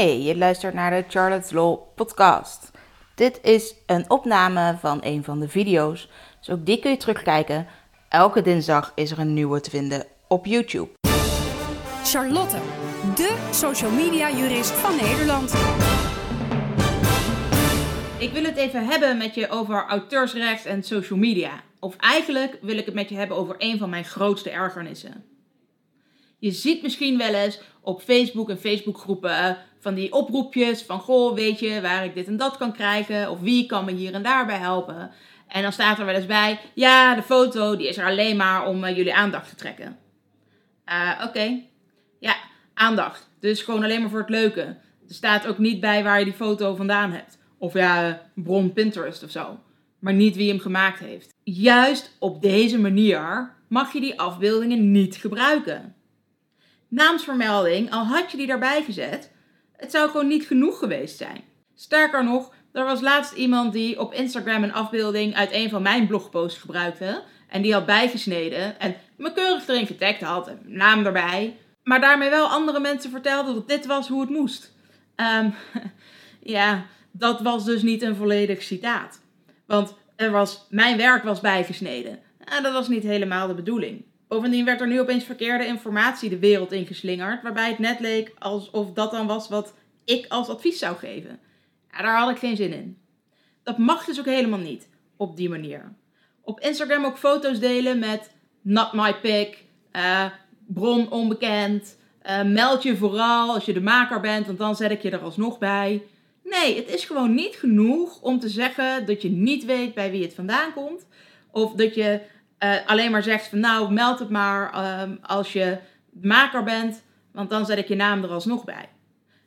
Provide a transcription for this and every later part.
Hey, je luistert naar de Charlotte's Law podcast. Dit is een opname van een van de video's, dus ook die kun je terugkijken. Elke dinsdag is er een nieuwe te vinden op YouTube. Charlotte, de social media jurist van Nederland. Ik wil het even hebben met je over auteursrecht en social media. Of eigenlijk wil ik het met je hebben over een van mijn grootste ergernissen. Je ziet misschien wel eens op Facebook en Facebookgroepen van die oproepjes van goh, weet je waar ik dit en dat kan krijgen of wie kan me hier en daarbij helpen. En dan staat er wel eens bij, ja, de foto die is er alleen maar om uh, jullie aandacht te trekken. Uh, Oké, ja, aandacht. Dus gewoon alleen maar voor het leuke. Er staat ook niet bij waar je die foto vandaan hebt. Of ja, bron Pinterest of zo. Maar niet wie hem gemaakt heeft. Juist op deze manier mag je die afbeeldingen niet gebruiken naamsvermelding, al had je die daarbij gezet, het zou gewoon niet genoeg geweest zijn. Sterker nog, er was laatst iemand die op Instagram een afbeelding uit een van mijn blogposts gebruikte. En die had bijgesneden en me keurig erin getagd had, naam erbij. Maar daarmee wel andere mensen vertelde dat dit was hoe het moest. Um, ja, dat was dus niet een volledig citaat. Want er was, mijn werk was bijgesneden. En dat was niet helemaal de bedoeling. Bovendien werd er nu opeens verkeerde informatie de wereld ingeslingerd, waarbij het net leek alsof dat dan was wat ik als advies zou geven. Ja, daar had ik geen zin in. Dat mag dus ook helemaal niet op die manier. Op Instagram ook foto's delen met not my pick, uh, bron onbekend, uh, meld je vooral als je de maker bent, want dan zet ik je er alsnog bij. Nee, het is gewoon niet genoeg om te zeggen dat je niet weet bij wie het vandaan komt. Of dat je uh, alleen maar zegt van nou, meld het maar um, als je maker bent, want dan zet ik je naam er alsnog bij.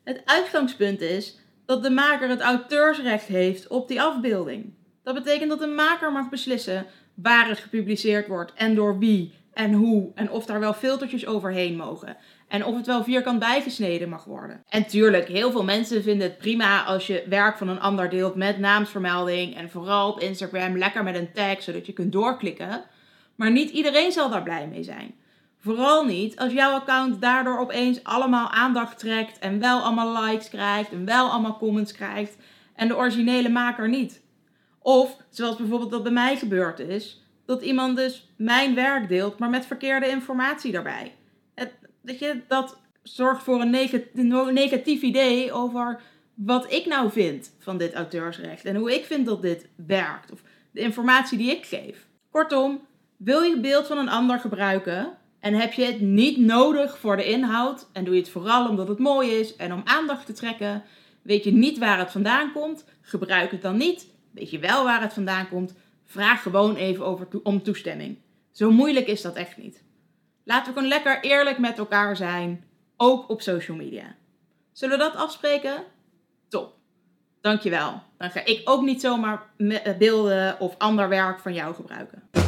Het uitgangspunt is dat de maker het auteursrecht heeft op die afbeelding. Dat betekent dat de maker mag beslissen waar het gepubliceerd wordt en door wie en hoe en of daar wel filtertjes overheen mogen. En of het wel vierkant bijgesneden mag worden. En tuurlijk, heel veel mensen vinden het prima als je werk van een ander deelt met naamsvermelding. En vooral op Instagram lekker met een tag, zodat je kunt doorklikken. Maar niet iedereen zal daar blij mee zijn. Vooral niet als jouw account daardoor opeens allemaal aandacht trekt en wel allemaal likes krijgt en wel allemaal comments krijgt en de originele maker niet. Of, zoals bijvoorbeeld dat bij mij gebeurd is, dat iemand dus mijn werk deelt, maar met verkeerde informatie daarbij. dat, je, dat zorgt voor een negatief idee over wat ik nou vind van dit auteursrecht en hoe ik vind dat dit werkt of de informatie die ik geef. Kortom, wil je beeld van een ander gebruiken en heb je het niet nodig voor de inhoud en doe je het vooral omdat het mooi is en om aandacht te trekken, weet je niet waar het vandaan komt, gebruik het dan niet. Weet je wel waar het vandaan komt, vraag gewoon even over om toestemming. Zo moeilijk is dat echt niet. Laten we gewoon lekker eerlijk met elkaar zijn, ook op social media. Zullen we dat afspreken? Top. Dankjewel. Dan ga ik ook niet zomaar beelden of ander werk van jou gebruiken.